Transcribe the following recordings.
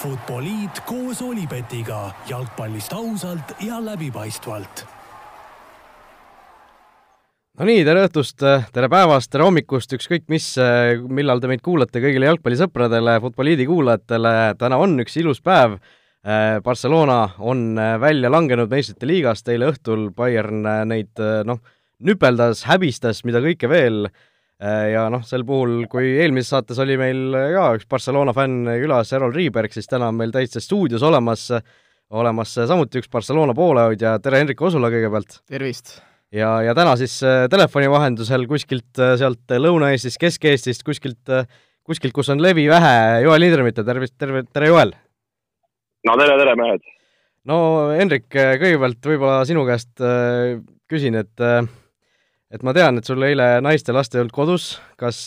Futboliit koos Olipetiga jalgpallist ausalt ja läbipaistvalt. no nii, tere õhtust, tere päevast, tere hommikust, ükskõik mis, millal te meid kuulate, kõigile jalgpallisõpradele, Futboliidi kuulajatele, täna on üks ilus päev. Barcelona on välja langenud meistrite liigast, eile õhtul Bayern neid noh, nüpeldas, häbistas, mida kõike veel ja noh, sel puhul, kui eelmises saates oli meil ka üks Barcelona fänn külas, Errol Riiberg, siis täna on meil täitsa stuudios olemas, olemas samuti üks Barcelona poolehoidja, tere Hendrik Osula kõigepealt! tervist! ja, ja täna siis äh, telefoni vahendusel kuskilt äh, sealt Lõuna-Eestist, Kesk-Eestist, kuskilt, kuskilt, kus on levi vähe, Joel Indremite, tervist, terve, tere Joel! no tere, tere mehed! no Hendrik, kõigepealt võib-olla sinu käest küsin, et et ma tean, et sul eile naiste-laste ei olnud kodus, kas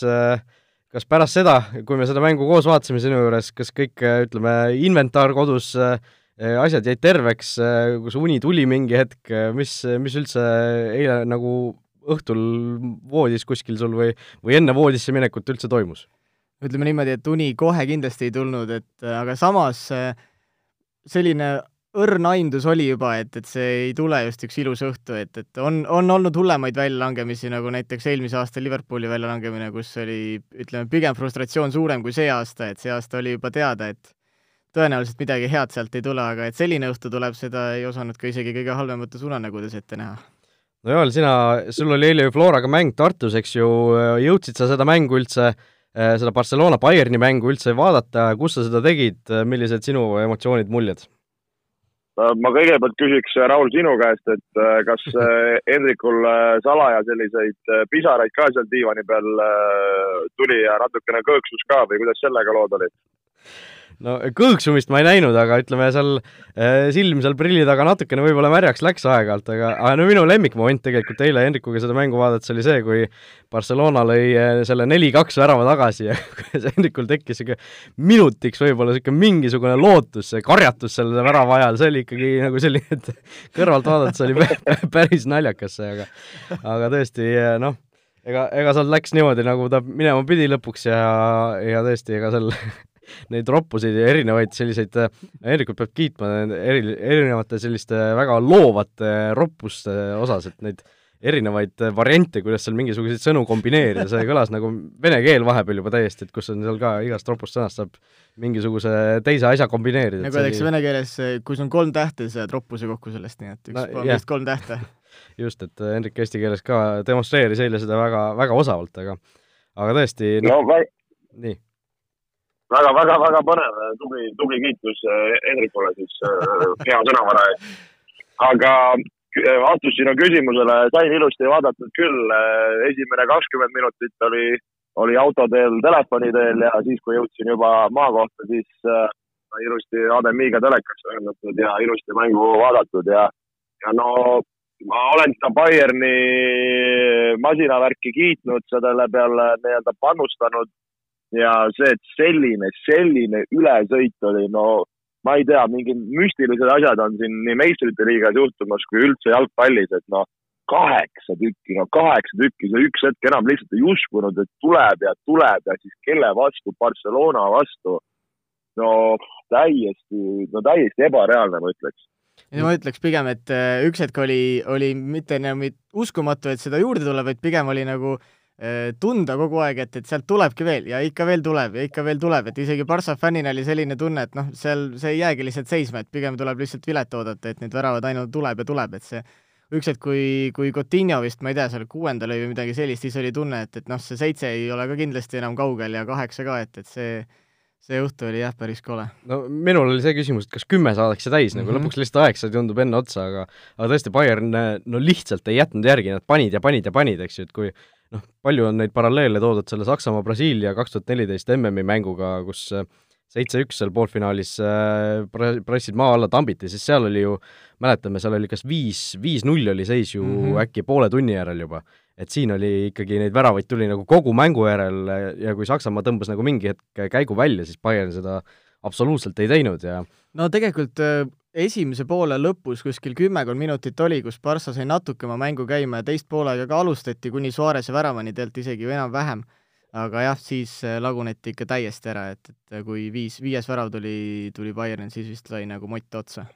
kas pärast seda, kui me seda mängu koos vaatasime sinu juures, kas kõik, ütleme, inventar kodus, asjad jäid terveks, kas uni tuli mingi hetk, mis, mis üldse eile nagu õhtul voodis kuskil sul või, või enne voodisse minekut üldse toimus? ütleme niimoodi, et uni kohe kindlasti ei tulnud, et aga samas selline õrn aimdus oli juba, et, et see ei tule just üks ilus õhtu, et, et on, on olnud hullemaid väljalangemisi, nagu näiteks eelmise aasta Liverpooli väljalangemine, kus oli, ütleme, pigem frustratsioon suurem kui see aasta, et see aasta oli juba teada, et tõenäoliselt midagi head sealt ei tule, aga et selline õhtu tuleb, seda ei osanud ka isegi kõige halvemates unenägudes ette näha. no Joel, sina, sul oli eile ju Floraga mäng Tartus, eks ju, jõudsid sa seda mängu üldse seda Barcelona Bayerni mängu üldse vaadata, kus sa seda tegid, millised sinu emotsioonid, muljed? Ma kõigepealt küsiks, äh, Raul, sinu käest, et äh, kas äh, Hendrikul salaja selliseid pisaraid ka seal diivani peal tuli ja natukene kõõksus ka või kuidas sellega lood olid? No kõõksumist ma ei näinud, aga ütleme seal äh, silm seal prilli taga natukene võib-olla märjaks läks aeg-ajalt, aga, aga no minu lemmikmoment tegelikult eile Hendrikuga seda mängu vaadates oli see, kui Barcelona lõi äh, selle neli-kaks värava tagasi ja Hendrikul tekkis sihuke minutiks võib-olla sihuke mingisugune lootus, karjatus selle värava ajal, see oli ikkagi nagu selline, et kõrvalt vaadates oli päris naljakas see, aga aga tõesti noh, ega, ega seal läks niimoodi, nagu ta minema pidi lõpuks ja, ja tõesti, ega seal neid roppuseid ja erinevaid selliseid, Hendrikut peab kiitma eri, erinevate selliste väga loovate roppuste osas, et neid erinevaid variante, kuidas seal mingisuguseid sõnu kombineerida, see kõlas nagu vene keel vahepeal juba täiesti, et kus on seal ka igast ropust sõnast saab mingisuguse teise asja kombineerida. nagu öeldakse vene keeles, kui sul on kolm tähte, siis saad roppuse kokku sellest, nii et üks no, on vist kolm tähte. just, et Hendrik eesti keeles ka demonstreeris eile seda väga, väga osavalt, aga aga tõesti no, no, nii väga-väga-väga põnev, tubli, tubli kiitus eh, Hendrikule siis eh, hea sõnavara eest. aga eh, vastus sinu küsimusele sain ilusti vaadatud küll. esimene kakskümmend minutit oli, oli auto teel telefoni teel ja siis, kui jõudsin juba maakohta, siis äh, ilusti HDMI-ga telekaks ühendatud ja ilusti mängu vaadatud ja, ja no ma olen seda Bayerni masinavärki kiitnud, selle peale nii-öelda panustanud ja see, et selline, selline ülesõit oli, no ma ei tea, mingid müstilised asjad on siin nii meistrite liigas juhtumas kui üldse jalgpallis, et noh, kaheksa tükki, no kaheksa tükki, sa üks hetk enam lihtsalt ei uskunud, et tuleb ja tuleb ja siis kelle vastu, Barcelona vastu. no täiesti, no täiesti ebareaalne, ma ütleks ja ma ütleks pigem, et äh, üks hetk oli, oli mitte enam uskumatu, et seda juurde tuleb, vaid pigem oli nagu Äh, tunda kogu aeg, et, et sealt tulebki veel ja ikka veel tuleb ja ikka veel tuleb, et isegi Barca fännina oli selline tunne, et noh, seal see ei jäägi lihtsalt seisma, et pigem tuleb lihtsalt vilet oodata, et need väravad ainult tuleb ja tuleb, et see üks hetk, kui, kui Coutinho vist, ma ei tea, seal kuuenda lõi või midagi sellist, siis oli tunne, et, et noh, see seitse ei ole ka kindlasti enam kaugel ja kaheksa ka, et, et see see õhtu oli jah, päris kole. no minul oli see küsimus, et kas kümme saadakse täis mm, -hmm. nagu mhm. lõpuks lihtsalt aeg sai tundub enne otsa, aga aga tõesti, Bayern no lihtsalt ei jätnud järgi, nad panid ja panid ja panid, eks ju, et kui noh, palju on neid paralleele toodud selle Saksamaa-Brasiilia kaks tuhat neliteist MM-i mänguga, kus äh, seitse-üks seal poolfinaalis äh, pressid maa alla tambiti, siis seal oli ju, mäletame, seal oli kas viis, viis-null oli seis ju mm -hmm. äkki poole tunni järel juba. et siin oli ikkagi neid väravaid tuli nagu kogu mängu järel ja kui Saksamaa tõmbas nagu mingi hetk käigu välja, siis Bayern seda absoluutselt ei teinud ja no tegelikult äh, esimese poole lõpus kuskil kümmekond minutit oli, kus Barca sai natuke oma mängu käima ja teist poolega ka alustati kuni Suarese väravani tegelikult isegi enam-vähem. aga jah, siis laguneti ikka täiesti ära, et, et kui viis, viies värav tuli, tuli Bayernil, siis vist sai nagu mott otsa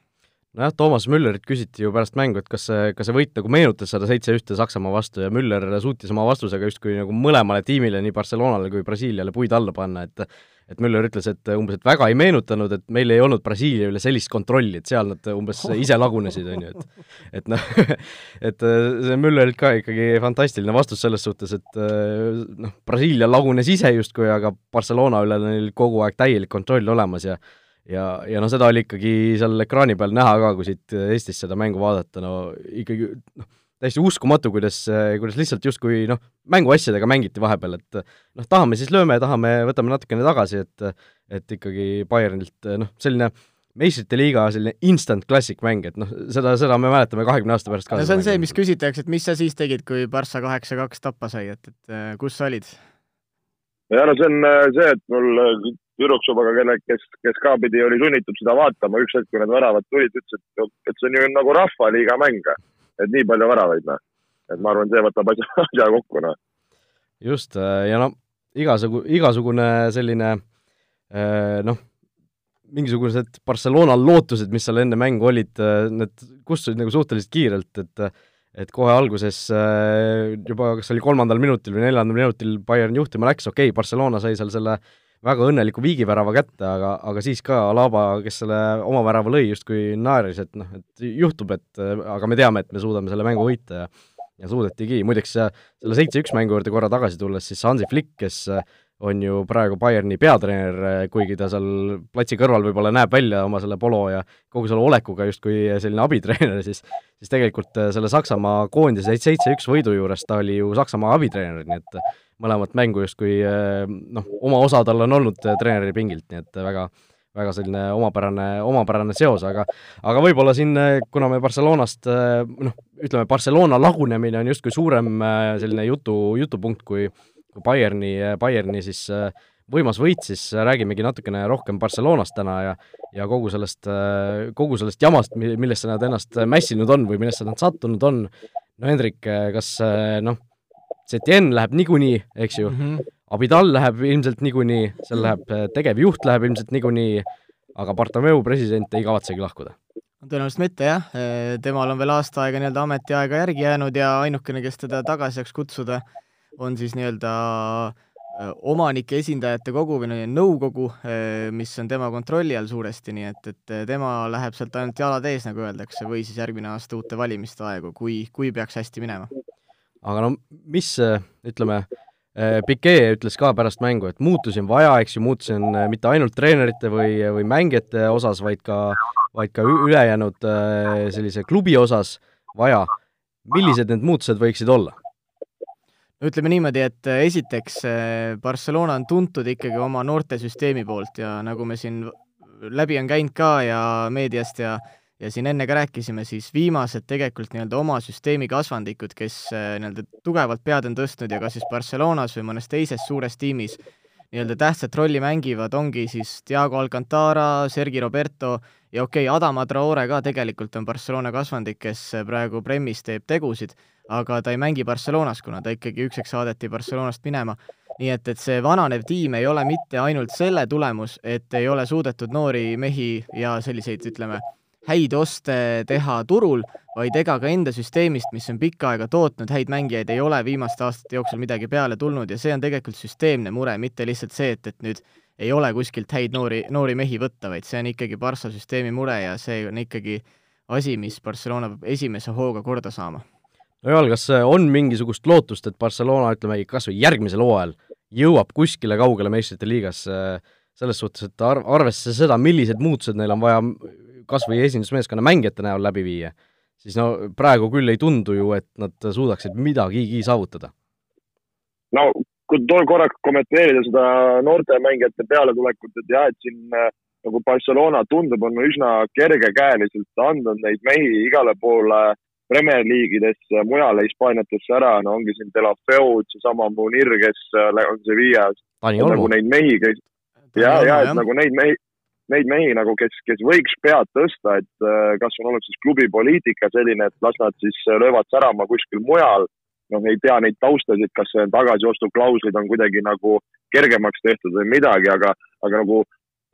nojah, Toomas Müllerit küsiti ju pärast mängu, et kas see, kas see võit nagu meenutas seda seitse-ühte Saksamaa vastu ja Müller suutis oma vastusega justkui nagu mõlemale tiimile, nii Barcelonale kui Brasiiliale puid alla panna, et et Müller ütles, et umbes, et väga ei meenutanud, et meil ei olnud Brasiilia üle sellist kontrolli, et seal nad umbes ise lagunesid, on ju, et et noh, et see Müllerilt ka ikkagi fantastiline vastus selles suhtes, et noh, Brasiilia lagunes ise justkui, aga Barcelona üle neil kogu aeg täielik kontroll olemas ja ja, ja no seda oli ikkagi seal ekraani peal näha ka, kui siit Eestis seda mängu vaadata, no ikkagi noh, täiesti uskumatu, kuidas, kuidas lihtsalt justkui noh, mänguasjadega mängiti vahepeal, et noh, tahame siis lööme, tahame, võtame natukene tagasi, et et ikkagi Bayernilt noh, selline meistrite liiga selline instant classic mäng, et noh, seda, seda me mäletame kahekümne aasta pärast ka. no see on see, mis küsitakse, et mis sa siis tegid, kui Barca kaheksa-kaks tappa sai, et, et kus sa olid? ja no see on see, et mul tüdruksubaga, kelle, kes, kes ka pidi, oli sunnitud seda vaatama, üks hetk, kui need väravad tulid, ütles, et, et see on ju nagu rahvaliiga mäng, et nii palju väravaid, noh. et ma arvan, see võtab asja, asja kokku, noh. just, ja no igasugu, igasugune selline noh, mingisugused Barcelona lootused, mis seal enne mängu olid, need kustusid nagu suhteliselt kiirelt, et et kohe alguses juba, kas oli kolmandal minutil või neljandal minutil Bayern juhtima läks, okei okay,, Barcelona sai seal selle äh, väga õnneliku viigivärava kätte, aga, aga siis ka Alaba, kes selle oma värava lõi, justkui naeris, et noh, et juhtub, et aga me teame, et me suudame selle mängu võita ja ja suudetigi, muideks selle seitse-üks mängu juurde korra tagasi tulles, siis Hansi Flick, kes on ju praegu Bayerni peatreener, kuigi ta seal platsi kõrval võib-olla näeb välja oma selle polo ja kogu selle olekuga justkui selline abitreener, siis siis tegelikult selle Saksamaa koondise seitse-üks võidu juures ta oli ju Saksamaa abitreener, nii et mõlemat mängu justkui eh, noh, oma osa tal on olnud treeneri pingilt, nii et väga väga selline omapärane, omapärane seos, aga aga võib-olla siin, kuna me Barcelonast noh, ütleme, Barcelona lagunemine on justkui suurem selline jutu, jutupunkt kui kui Bayerni, Bayerni siis võimas võit, siis räägimegi natukene rohkem Barcelonast täna ja ja kogu sellest, kogu sellest jamast, millesse nad ennast mässinud on või millesse nad sattunud on. no Hendrik, kas noh, Setien läheb niikuinii, eks ju mm, -hmm. Abidal läheb ilmselt niikuinii, seal läheb, äh, tegevjuht läheb ilmselt niikuinii, aga Bartomeu president ei kavatsegi lahkuda? tõenäoliselt mitte jah, äh, temal on veel aasta aega nii-öelda ametiaega järgi jäänud ja ainukene, kes teda tagasi saaks kutsuda, on siis nii-öelda omanike esindajate kogu või nõukogu, mis on tema kontrolli all suuresti, nii et, et tema läheb sealt ainult jalad ees, nagu öeldakse, või siis järgmine aasta uute valimiste aegu, kui, kui peaks hästi minema aga no mis, ütleme, Piquet ütles ka pärast mängu, et muutusi on vaja, eks ju, muutusi on mitte ainult treenerite või, või mängijate osas, vaid ka, vaid ka ülejäänud sellise klubi osas vaja. millised need muutused võiksid olla? No ütleme niimoodi, et esiteks Barcelona on tuntud ikkagi oma noortesüsteemi poolt ja nagu me siin läbi on käinud ka ja meediast ja ja siin enne ka rääkisime, siis viimased tegelikult nii-öelda oma süsteemi kasvandikud, kes äh, nii-öelda tugevalt pead on tõstnud ja kas siis Barcelonas või mõnes teises suures tiimis nii-öelda tähtsat rolli mängivad, ongi siis Diego Alcantara, Sergi Roberto ja okei okay,, Adama Traore ka tegelikult on Barcelona kasvandik, kes praegu Premis teeb tegusid, aga ta ei mängi Barcelonas, kuna ta ikkagi ükseks saadeti Barcelonast minema. nii et, et see vananev tiim ei ole mitte ainult selle tulemus, et ei ole suudetud noori mehi ja selliseid, ütleme, häid oste teha turul, vaid ega ka enda süsteemist, mis on pikka aega tootnud häid mängijaid, ei ole viimaste aastate jooksul midagi peale tulnud ja see on tegelikult süsteemne mure, mitte lihtsalt see, et, et nüüd ei ole kuskilt häid noori, noori mehi võtta, vaid see on ikkagi Barca süsteemi mure ja see on ikkagi asi, mis Barcelona peab esimese hooga korda saama. No Joel, kas on mingisugust lootust, et Barcelona, ütleme, kas või järgmisel hooajal jõuab kuskile kaugele meistrite liigas selles suhtes, et arv-, arvestades seda, millised muutused neil on vaja kas või esindusmeeskonna mängijate näol läbi viia, siis no praegu küll ei tundu ju, et nad suudaksid midagigi saavutada. no kui korraks kommenteerida seda noorte mängijate pealetulekut, et jah, et siin äh, nagu Barcelona tundub, on üsna kergekäeliselt andnud neid mehi igale poole Premier League'idesse, mujale Hispaaniatesse ära, no ongi siin Delafeud, seesama Munir, kes äh, on Sevillas. nagu neid mehi, kes ja, ja et nagu neid mehi, neid mehi nagu, kes, kes võiks pead tõsta, et äh, kas on olnud siis klubi poliitika selline, et las nad siis äh, löövad särama kuskil mujal noh, ei tea neid taustasid, kas see tagasiostuklauslid on kuidagi nagu kergemaks tehtud või midagi, aga, aga nagu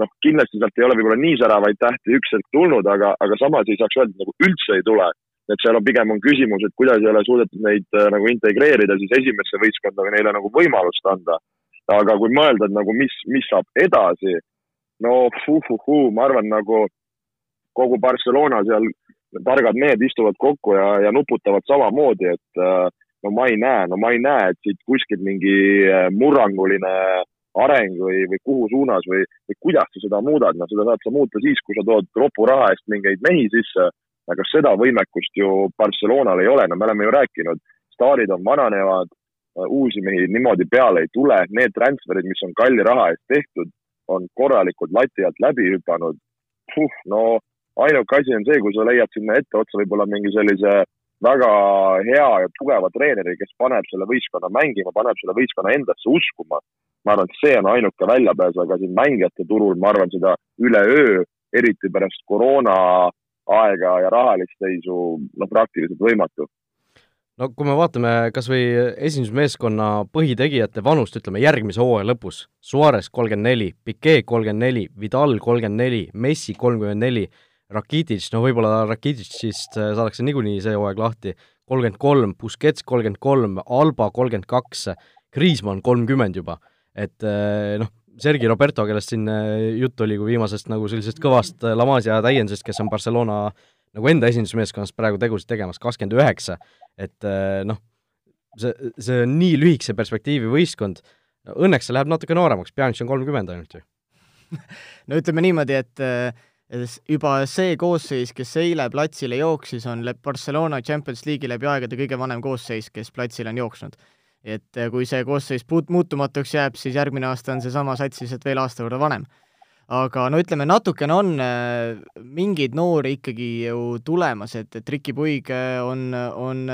noh, kindlasti sealt ei ole võib-olla nii säravaid tähti üks hetk tulnud, aga, aga samas ei saaks öelda, nagu üldse ei tule. Et seal on pigem on küsimus, et kuidas ei ole suudetud neid äh, nagu integreerida siis esimesse võistkonda või neile nagu võimalust anda. aga kui mõelda, et nagu mis, mis saab edasi, no fuh-fuh-fuh, ma arvan nagu kogu Barcelona seal targad mehed istuvad kokku ja, ja nuputavad samamoodi, et äh, no ma ei näe, no ma ei näe, et siit kuskilt mingi äh, murranguline areng või, või kuhu suunas või, või kuidas sa seda muudad, no seda saad sa muuta siis, kui sa tood ropu raha eest mingeid mehi sisse, aga seda võimekust ju Barcelonal ei ole, no me oleme ju rääkinud, staarid on vananevad, äh, uusi mehi niimoodi peale ei tule, need transferid, mis on kalli raha eest tehtud, on korralikult lati alt läbi hüpanud. no ainuke asi on see, kui sa leiad sinna etteotsa võib-olla mingi sellise väga hea ja tugeva treeneri, kes paneb selle võistkonna mängima, paneb selle võistkonna endasse uskuma. ma arvan, et see on ainuke väljapääs, aga siin mängijate turul, ma arvan, seda üleöö, eriti pärast koroona aega ja rahalist seisu, no praktiliselt võimatu. No kui me vaatame kas või esindusmeeskonna põhitegijate vanust, ütleme järgmise hooaja lõpus, Suarez kolmkümmend neli, Piquet kolmkümmend neli, Vidal kolmkümmend neli, Messi kolmkümmend neli, Rakitic, no võib-olla Rakiticist äh, saadakse niikuinii see hooaeg lahti, kolmkümmend kolm, Busquets kolmkümmend kolm, Alba kolmkümmend kaks, Kriismann kolmkümmend juba, et äh, noh, Sergei Roberto, kellest siin äh, jutt oli kui viimasest nagu sellisest kõvast La Masia täiendusest, kes on Barcelona nagu enda esindusmeeskonnas praegu tegusid tegemas, kakskümmend üheksa, et noh, see, see on nii lühikese perspektiivi võistkond, õnneks see läheb natuke nooremaks, Pjanic on kolmkümmend ainult ju. No ütleme niimoodi, et juba see koosseis, kes eile platsile jooksis, on Barcelona Champions League'i läbi aegade kõige vanem koosseis, kes platsile on jooksnud. Et eh, kui see koosseis puut-, muutumatuks jääb, siis järgmine aasta on seesama sats lihtsalt veel aasta võrra vanem. aga no ütleme, natukene on äh, mingeid noori ikkagi ju tulemas, et, et Ricky Puig eh, on, on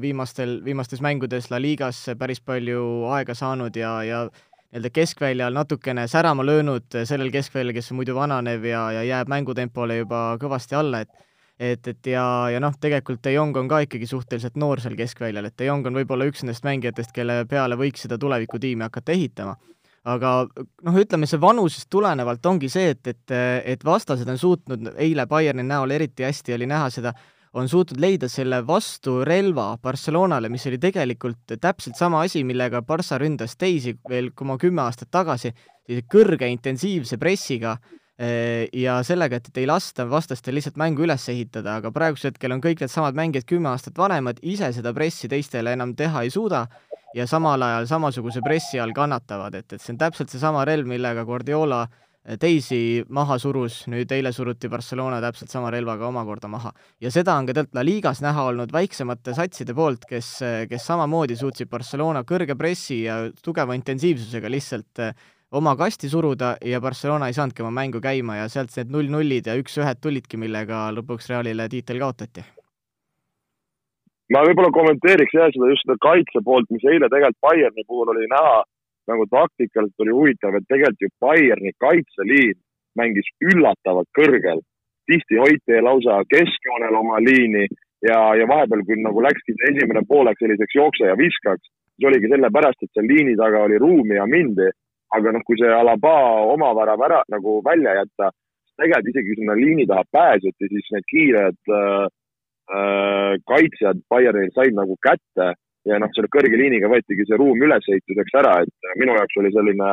viimastel, viimastes mängudes La Ligas päris palju aega saanud ja, ja nii-öelda keskväljal natukene särama löönud sellel keskväljal, kes on muidu vananev ja, ja jääb mängutempole juba kõvasti alla, et et, et ja, ja noh, tegelikult De Jong on ka ikkagi suhteliselt noor seal keskväljal, et De Jong on võib-olla üks nendest mängijatest, kelle peale võiks seda tulevikutiimi hakata ehitama. aga noh, ütleme see vanusest tulenevalt ongi see, et, et, et vastased on suutnud eile Bayerni näol eriti hästi oli näha seda on suutnud leida selle vasturelva Barcelonale, mis oli tegelikult täpselt sama asi, millega Barca ründas teisi veel oma kümme aastat tagasi, sellise kõrge intensiivse pressiga ja sellega, et, et ei lasta vastastel lihtsalt mängu üles ehitada, aga praegusel hetkel on kõik needsamad mängijad kümme aastat vanemad, ise seda pressi teistele enam teha ei suuda ja samal ajal samasuguse pressi all kannatavad, et, et see on täpselt seesama relv, millega Guardiola äh, teisi maha surus, nüüd eile suruti Barcelona täpselt sama relvaga omakorda maha. ja seda on ka tegelikult La Ligas näha olnud väiksemate satside poolt, kes, kes samamoodi suutsid Barcelona kõrge pressi ja tugeva intensiivsusega lihtsalt eh, oma kasti suruda ja Barcelona ei saanudki oma mängu käima ja sealt need null-nullid ja üks-ühed tulidki, millega lõpuks Realile tiitel kaotati. ma võib-olla kommenteeriks jah seda just seda kaitse poolt, mis eile tegelikult Bayerni puhul oli näha nagu taktikalt oli huvitav, et tegelikult ju Bayerni kaitseliin mängis üllatavalt kõrgel. tihti hoiti lausa keskjoonel oma liini ja, ja vahepeal, kui nagu läkski see esimene poolek selliseks jookse ja viskaks, siis oligi sellepärast, et seal liini taga oli ruumi ja mindi. Aga noh, kui see Alaba omavärav ära nagu välja jätta, siis tegelikult isegi sinna liini taha pääseti, siis need kiired äh, äh, kaitsjad Bayernil said nagu kätte ja noh, selle kõrge liiniga võetigi see ruum ülesehituseks ära, et minu jaoks oli selline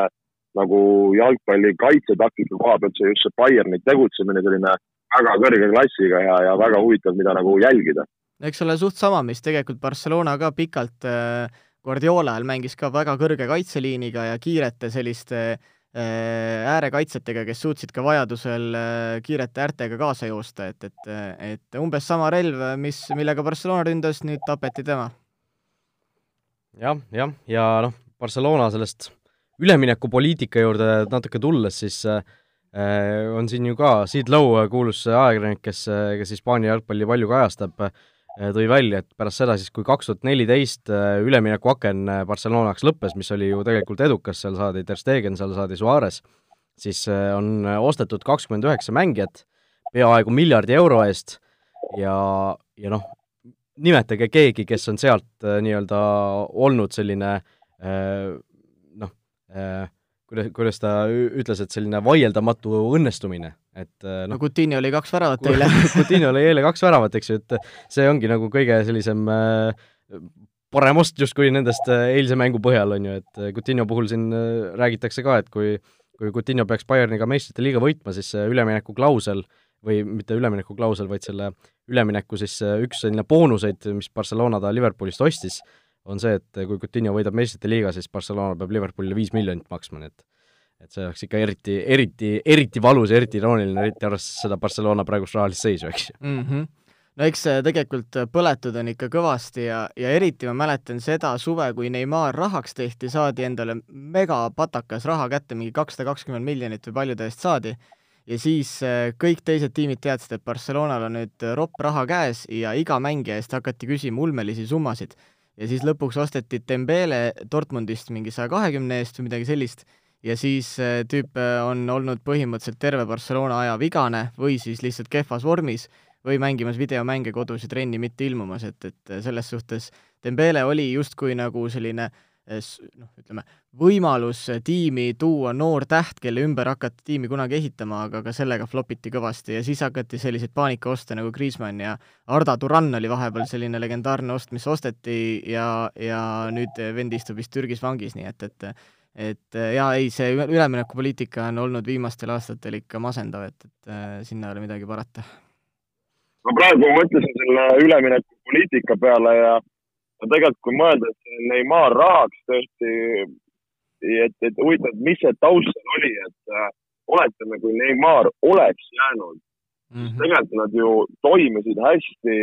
nagu jalgpalli kaitsetaktika koha pealt see just see Bayerni tegutsemine selline väga kõrge klassiga ja, ja väga huvitav, mida nagu jälgida. eks ole, suht sama, mis tegelikult Barcelona ka pikalt äh, Guardiola ajal mängis ka väga kõrge kaitseliiniga ja kiirete selliste äh, äärekaitsjatega, kes suutsid ka vajadusel äh, kiirete äärtega kaasa joosta, et, et, et umbes sama relv, mis, millega Barcelona ründas, nüüd tapeti tema. Jah, jah, ja noh, Barcelona sellest üleminekupoliitika juurde natuke tulles, siis äh, on siin ju ka Sid Lowe, kuulus ajakirjanik, kes, kes Hispaania jalgpalli palju kajastab. äh,, tõi välja, et pärast seda siis, kui kaks tuhat neliteist äh, üleminekuaken Barcelona jaoks lõppes, mis oli ju tegelikult edukas, seal saadi Ter Stegen, seal saadi Suarez, siis äh, on ostetud kakskümmend üheksa mängijat peaaegu miljardi euro eest ja, ja noh, nimetage keegi, kes on sealt äh, nii-öelda olnud selline äh, noh, kuidas, kuidas ta ütles, et selline vaieldamatu õnnestumine, et noh no Coutinho oli kaks väravat eile. Coutinho oli eile kaks väravat, eks ju, et see ongi nagu kõige sellisem parem ost justkui nendest eilse mängu põhjal, on ju, et Coutinho puhul siin räägitakse ka, et kui kui Coutinho peaks Bayerniga meistrite liiga võitma, siis see üleminekuklausel või mitte üleminekuklausel, vaid selle ülemineku siis üks selline boonuseid, mis Barcelona ta Liverpoolist ostis, on see, et kui Coutinho võidab meistrite liiga, siis Barcelona peab Liverpoolile viis miljonit maksma, nii et et see oleks ikka eriti, eriti, eriti valus ja eriti irooniline, eriti arvestades seda Barcelona praegust rahalist seisu, eks ju mm. -hmm no eks tegelikult põletud on ikka kõvasti ja, ja eriti ma mäletan seda suve, kui Neimar rahaks tehti, saadi endale megapatakas raha kätte, mingi kakssada kakskümmend miljonit või palju ta eest saadi, ja siis äh, kõik teised tiimid teadsid, et Barcelonal on nüüd ropp raha käes ja iga mängija eest hakati küsima ulmelisi summasid. Ja siis lõpuks osteti Dembele Dortmundist mingi saja kahekümne eest või midagi sellist, ja siis äh, tüüp äh, on olnud põhimõtteliselt terve Barcelona aja vigane või siis lihtsalt kehvas vormis või mängimas videomänge kodus ja trenni mitte ilmumas, et, et selles suhtes Dembele oli justkui nagu selline eh, noh, ütleme, võimalus tiimi tuua noor täht, kelle ümber hakati tiimi kunagi ehitama, aga ka sellega flopiti kõvasti ja siis hakati selliseid paanikaoste nagu Kriismann ja Arda Turan oli vahepeal selline legendaarne ost, mis osteti ja, ja nüüd vend istub vist Türgis vangis, nii et, et et jaa, ei, see üleminekupoliitika on olnud viimastel aastatel ikka masendav, et, et sinna ei ole midagi parata. Ma praegu mõtlesin selle üleminekupoliitika peale ja, ja tegelikult kui mõelda, et Neimar rahaks tehti, et, et huvitav, et mis see taust seal oli, et äh, oletame, kui Neimar oleks jäänud mm, -hmm. tegelikult nad ju toimisid hästi,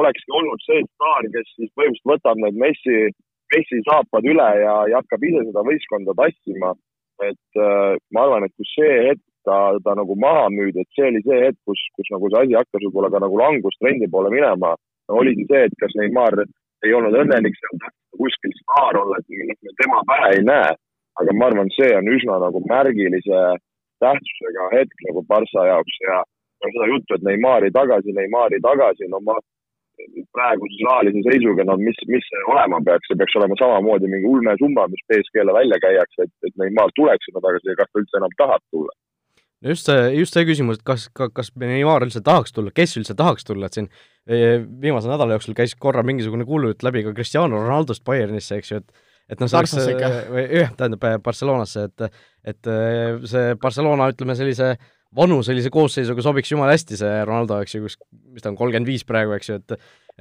olekski olnud see staar, kes siis põhimõtteliselt võtab need Messi, Messi saapad üle ja, ja hakkab ise seda võistkonda tassima. et äh, ma arvan, et kui see hetk ta, ta nagu maha müüdi, et see oli see hetk, kus, kus nagu see asi hakkas võib-olla ka nagu langustrendi poole minema. oligi see, et kas Neimar ei olnud õnnelik seal, tahtis kuskil staar olla, et noh, me tema pähe ei näe. aga ma arvan, see on üsna nagu märgilise tähtsusega hetk nagu Barca jaoks ja seda juttu, et Neimari tagasi, Neimari tagasi, no ma praeguse rahalise seisuga, no mis, mis see olema peaks, see peaks olema samamoodi mingi ulmesumma, mis BSG-le välja käiakse, et, et Neimar tuleks sinna tagasi ja kas ta üldse enam tahab tulla just see, just see küsimus, et kas, kas Neimar üldse tahaks tulla, kes üldse tahaks tulla, et siin e, viimase nädala jooksul käis korra mingisugune kuulujutt läbi ka Cristiano Ronaldost Bayernisse, eks ju, et et noh, see oleks, või jah, tähendab Barcelonasse, et et see Barcelona, ütleme sellise vanu sellise koosseisuga sobiks jumala hästi see Ronaldo, eks ju, kus, mis ta on, kolmkümmend viis praegu, eks ju, et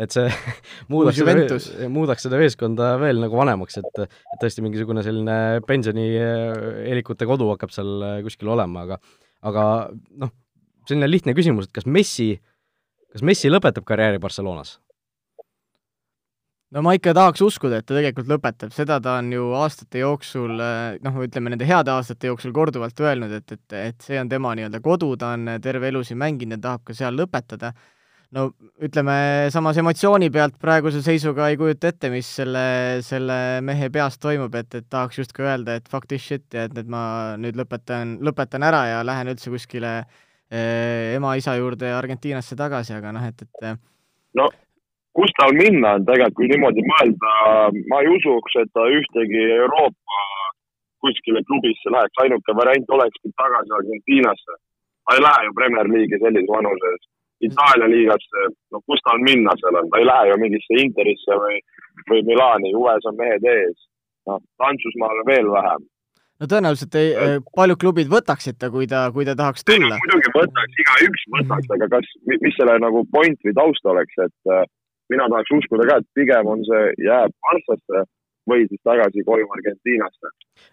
et see muudaks seda, muudaks seda meeskonda veel nagu vanemaks, et et tõesti mingisugune selline pensionieelikute kodu hakkab seal kuskil olema, aga aga noh, selline lihtne küsimus, et kas Messi, kas Messi lõpetab karjääri Barcelonas? no ma ikka tahaks uskuda, et ta tegelikult lõpetab, seda ta on ju aastate jooksul, noh, ütleme nende heade aastate jooksul korduvalt öelnud, et, et, et see on tema nii-öelda kodu, ta on terve elu siin mänginud ja tahab ka seal lõpetada no ütleme, samas emotsiooni pealt praeguse seisuga ei kujuta ette, mis selle, selle mehe peas toimub, et, et tahaks justkui öelda, et fuck this shit ja et, et ma nüüd lõpetan, lõpetan ära ja lähen üldse kuskile eh, ema-isa juurde Argentiinasse tagasi, aga noh, et, et no kus tal minna on tegelikult, kui niimoodi mõelda, ma ei usuks, et ta ühtegi Euroopa kuskile klubisse läheks, ainuke variant olekski tagasi Argentiinasse. ta ei lähe ju Premier League'i sellises vanuses Itaalia liigasse, no kus tal minna seal on, ta ei lähe ju mingisse Interisse või, või Milani, Ues on mehed ees. noh, Prantsusmaal veel vähem. no tõenäoliselt ei, paljud klubid võtaksid ta, kui ta, kui ta tahaks tulla. muidugi võtaks, igaüks võtaks, aga kas, mis selle nagu point või taust oleks, et äh, mina tahaks uskuda ka, et pigem on see, jääb Barcasse või siis tagasi koju Argentiinasse.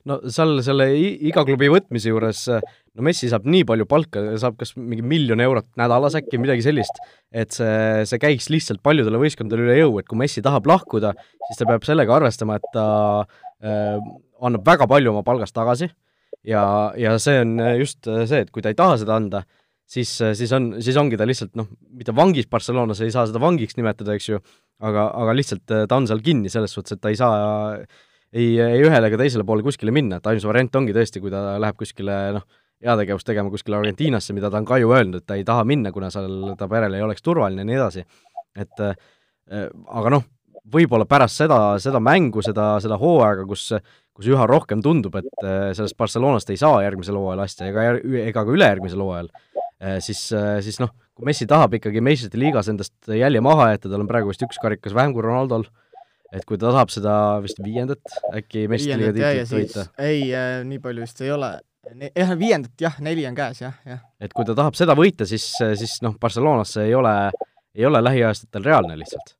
no seal selle iga klubi võtmise juures, no Messi saab nii palju palka, saab kas mingi miljon eurot nädalas äkki, midagi sellist, et see, see käiks lihtsalt paljudele võistkondadele üle jõu, et kui Messi tahab lahkuda, siis ta peab sellega arvestama, et ta äh, annab väga palju oma palgast tagasi ja, ja see on just see, et kui ta ei taha seda anda, siis, siis on, siis ongi ta lihtsalt noh, mitte vangis Barcelonas, ei saa seda vangiks nimetada, eks ju, aga, aga lihtsalt äh, ta on seal kinni selles suhtes, et ta ei saa ei, ei ühele ega teisele poole kuskile minna, et ainus variant ongi tõesti, kui ta läheb kuskile noh, heategevust tegema kuskile Argentiinasse, mida ta on ka ju öelnud, et ta ei taha minna, kuna seal ta perel ei oleks turvaline ja nii edasi. et aga noh, võib-olla pärast seda, seda mängu, seda, seda hooaega, kus kus üha rohkem tundub, et sellest Barcelonast ei saa järgmisel hooajal asja ega, ega ka ülejärgmisel hooajal, siis, siis noh, kui Messi tahab ikkagi meistrite liigas endast jälje maha jätta, tal on praegu vist üks karikas vähem kui Ronaldol, et kui ta tahab seda vist viiendat äkki meistrite liiga tiitlit võita. ei äh,, nii palju vist ei ole jah, viiendat jah, neli on käes jah, jah. et kui ta tahab seda võita, siis, siis noh, Barcelonasse ei ole, ei ole lähiaastatel reaalne lihtsalt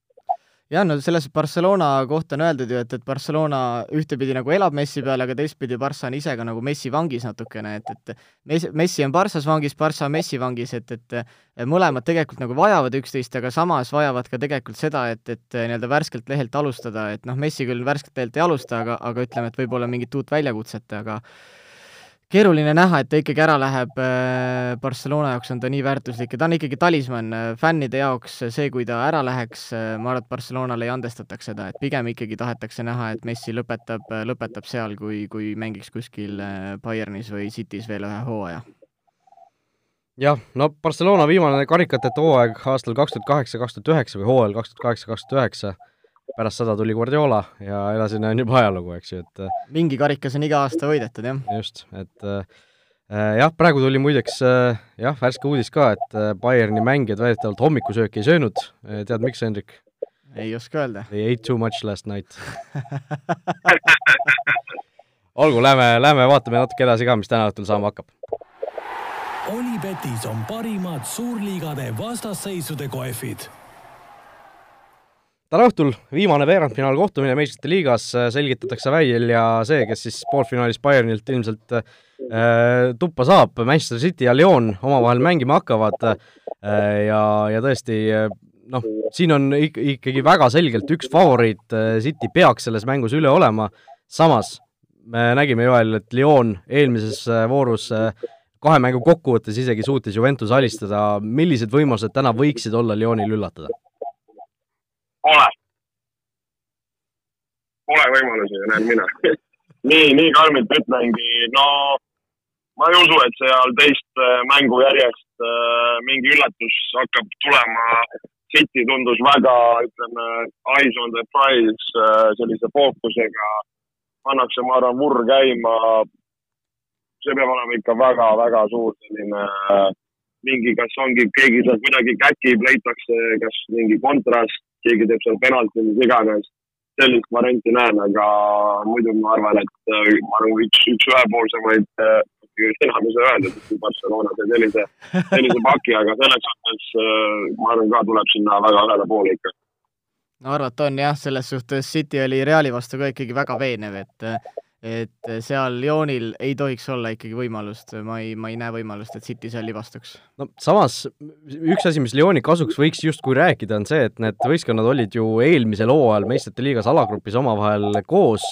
jah, no selles Barcelona kohta on öeldud ju, et, et Barcelona ühtepidi nagu elab Messi peale, aga teistpidi Barca on ise ka nagu Messi vangis natukene, et, et Messi on Barças vangis, Barca on Messi vangis, et, et mõlemad tegelikult nagu vajavad üksteist, aga samas vajavad ka tegelikult seda, et, et nii-öelda värskelt lehelt alustada, et noh, Messi küll värskelt lehelt ei alusta, aga, aga ütleme, et võib-olla mingit uut väljakutset, aga keeruline näha, et ta ikkagi ära läheb, äh, Barcelona jaoks on ta nii väärtuslik ja ta on ikkagi talismann äh, fännide jaoks, see, kui ta ära läheks, äh, ma arvan, et Barcelonale ei andestataks seda, et pigem ikkagi tahetakse näha, et Messi lõpetab, lõpetab seal, kui, kui mängiks kuskil Bayernis või City's veel ühe hooaja. jah, no Barcelona viimane karikateta hooaeg aastal kaks tuhat kaheksa, kaks tuhat üheksa või hooajal kaks tuhat kaheksa, kaks tuhat üheksa pärast seda tuli Guardiola ja edasine on juba ajalugu, eks ju, et äh, mingi karikas on iga aasta võidetud, jah. just, et äh, äh, jah, praegu tuli muideks jah, värske uudis ka, et Bayerni mängijad väidetavalt hommikusööki ei söönud, tead miks, Hendrik? ei oska öelda. They ate too much last night olgu, lähme, lähme vaatame natuke edasi ka, mis täna õhtul saama hakkab. Olipetis on parimad suurliigade vastasseisude kohvid täna õhtul! Viimane veerandfinaalkohtumine meistrite liigas, äh, selgitatakse välja see, kes siis poolfinaalis Bayernilt ilmselt äh, tuppa saab, Manchester City ja Lyon omavahel mängima hakkavad äh, ja, ja tõesti noh, siin on ik-, ikkagi väga selgelt üks favoriit, äh, City peaks selles mängus üle olema, samas me nägime, Joel, et Lyon eelmises äh, voorus kahe mängu kokkuvõttes isegi suutis Juventus alistada, millised võimalused täna võiksid olla Lyonil üllatada? Pole. Pole võimalusi, näen mina nii, nii karmilt ütlengi, no ma ei usu, et seal teist äh, mängu järjest äh, mingi üllatus hakkab tulema. City tundus väga, ütleme, eyes on the prize äh, sellise fookusega. pannakse, ma arvan, vurr käima. see peab olema ikka väga-väga suur selline mingi, kas ongi, keegi seal kuidagi käkib, leitakse kas mingi kontrast keegi teeb seal penalti, mis iganes. sellist varianti näen, aga muidu ma arvan, et äh, ma arvan, üks, üks ühepoolsemaid äh, enam ei saa öelda, et Barcelona sai sellise, sellise paki, aga selles suhtes äh, ma arvan ka tuleb sinna väga ühele poole ikka. no arvata on jah, selles suhtes City oli Reali vastu ka ikkagi väga veenev, et et seal Lyonil ei tohiks olla ikkagi võimalust, ma ei, ma ei näe võimalust, et City seal libastuks. no samas üks asi, mis Lyoni kasuks võiks justkui rääkida, on see, et need võistkonnad olid ju eelmisel hooajal meistrite liigas alagrupis omavahel koos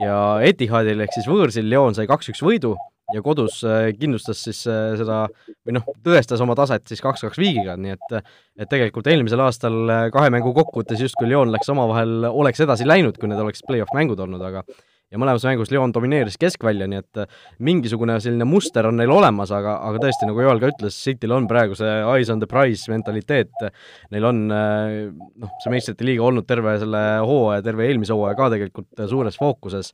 ja Etihadil ehk siis võõrsil Lyon sai kaks-üks võidu ja kodus äh, kindlustas siis äh, seda või noh, tõestas oma taset siis kaks-kaks viigiga, nii et et tegelikult eelmisel aastal äh, kahe mängu kokkuvõttes justkui Lyon läks omavahel, oleks edasi läinud, kui need oleks play-off mängud olnud, aga ja mõlemas mängus Lyon domineeris keskvälja, nii et äh, mingisugune selline muster on neil olemas, aga, aga tõesti, nagu Joel ka ütles, Cityl on praegu see eyes on the prize mentaliteet, neil on äh, noh, see meistrite liiga olnud terve selle hooaja, terve eelmise hooaja ka tegelikult suures fookuses.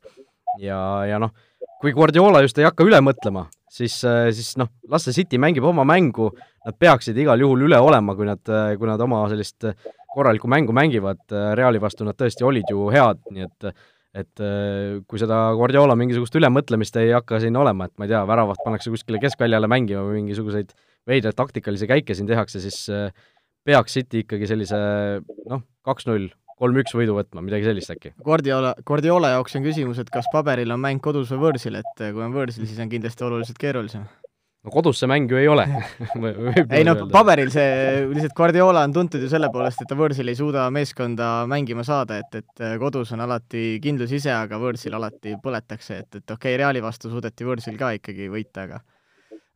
Ja, ja noh, kui Guardiola just ei hakka üle mõtlema, siis, äh, siis noh, las see City mängib oma mängu, nad peaksid igal juhul üle olema, kui nad, kui nad oma sellist korralikku mängu mängivad, Reali vastu nad tõesti olid ju head, nii et et äh, kui seda Guardiola mingisugust ülemõtlemist ei hakka siin olema, et ma ei tea, väravat pannakse kuskile keskväljale mängima või mingisuguseid veidraid taktikalisi käike siin tehakse, siis äh, peaks City ikkagi sellise noh, kaks-null, kolm-üks võidu võtma, midagi sellist äkki. Guardiola, Guardiola jaoks on küsimus, et kas paberil on mäng kodus või võõrsil, et kui on võõrsil, siis on kindlasti oluliselt keerulisem no kodus see mäng ju ei ole. Ei no paberil see, lihtsalt Guardiola on tuntud ju selle poolest, et ta võõrsil ei suuda meeskonda mängima saada, et, et kodus on alati kindlus ise, aga võõrsil alati põletakse, et, et okei okay,, Reali vastu suudeti võõrsil ka ikkagi võita, aga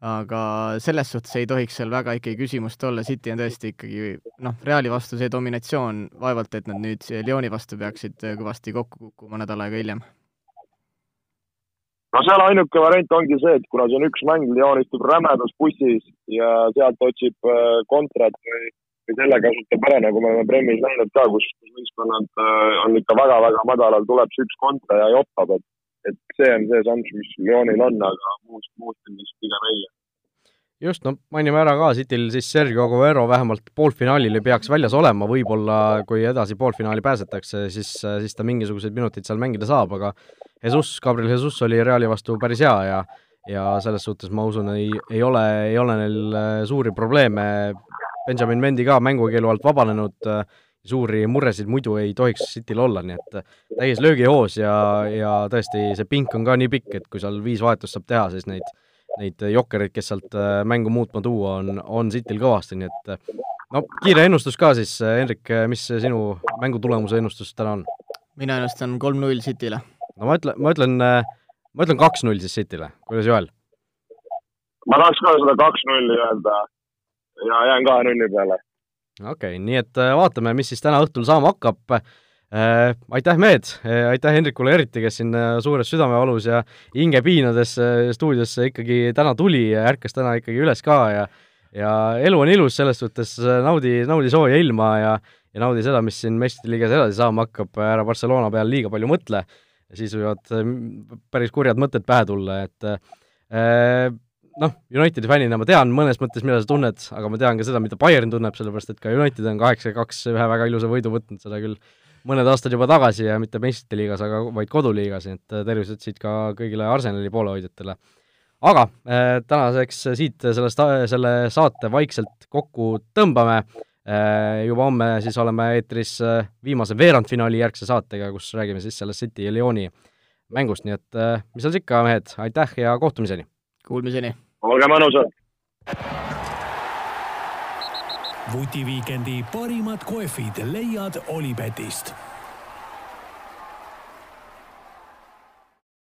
aga selles suhtes ei tohiks seal väga ikkagi küsimust olla, City on tõesti ikkagi noh, Reali vastu see dominatsioon, vaevalt et nad nüüd Lyoni vastu peaksid kõvasti kokku kukkuma nädal aega hiljem no seal ainuke variant ongi see, et kuna see on üks mäng, Lyon istub rämedas bussis ja sealt otsib äh, kontrat või, või selle kasutab ära, nagu me oleme Premis näinud ka, kus võistkonnad äh, on ikka väga-väga madalal, tuleb see üks kontra ja joppab, et, et see on see šanss, mis Lyonil on, aga muust, muust on vist pigem ei. Just, no mainime ära ka Cityl siis Sergio Aguero vähemalt poolfinaalil ei peaks väljas olema, võib-olla kui edasi poolfinaali pääsetakse, siis, siis ta mingisuguseid minuteid seal mängida saab, aga Jesus, Gabriel Jesus oli Reali vastu päris hea ja ja selles suhtes ma usun, ei, ei ole, ei ole neil äh, suuri probleeme, Benjamin Mendi ka mängukeelu alt vabanenud, äh, suuri murresid muidu ei tohiks Cityl olla, nii et täies löögihoos ja, ja tõesti, see pink on ka nii pikk, et kui seal viis vahetust saab teha, siis neid neid jokkereid, kes sealt äh, mängu muutma tuua, on, on Cityl kõvasti, nii et äh, no kiire ennustus ka siis, äh, Hendrik, mis sinu mängutulemuse ennustus täna on? mina ennustan kolm-null Cityle. No ma ütlen, ma ütlen, ma ütlen kaks-null siis Cityle, kuidas Joel? ma tahaks ka seda kaks-nulli öelda. Ja jään kahe nulli peale. okei okay,, nii et vaatame, mis siis täna õhtul saama hakkab. Äh, aitäh, mehed, äh, aitäh Hendrikule eriti, kes siin äh, suures südamevalus ja hinge piinades stuudiosse ikkagi täna tuli ja ärkas täna ikkagi üles ka ja ja elu on ilus, selles suhtes naudi, naudi sooja ilma ja ja naudi seda, mis siin meistrite liigas edasi saama hakkab, ära Barcelona peale liiga palju mõtle, siis võivad päris kurjad mõtted pähe tulla, et noh, Unitedi fännina ma tean mõnes mõttes, mida sa tunned, aga ma tean ka seda, mida Bayern tunneb, sellepärast et ka United on kaheksa-kaks ühe väga ilusa võidu võtnud, seda küll mõned aastad juba tagasi ja mitte meistrite liigas, aga vaid koduliigas, nii et äh, tervised siit ka kõigile Arsenali poolehoidjatele. aga äh, tänaseks siit sellest, selle saate vaikselt kokku tõmbame äh,, juba homme siis oleme eetris äh, viimase veerandfinaali järgse saatega, kus räägime siis sellest City ja Lyoni mängust, nii et äh, mis seal ikka, mehed, aitäh ja kohtumiseni! Kuulmiseni! olge mõnusad! vutiviikendi parimad kohvid leiad Olipetist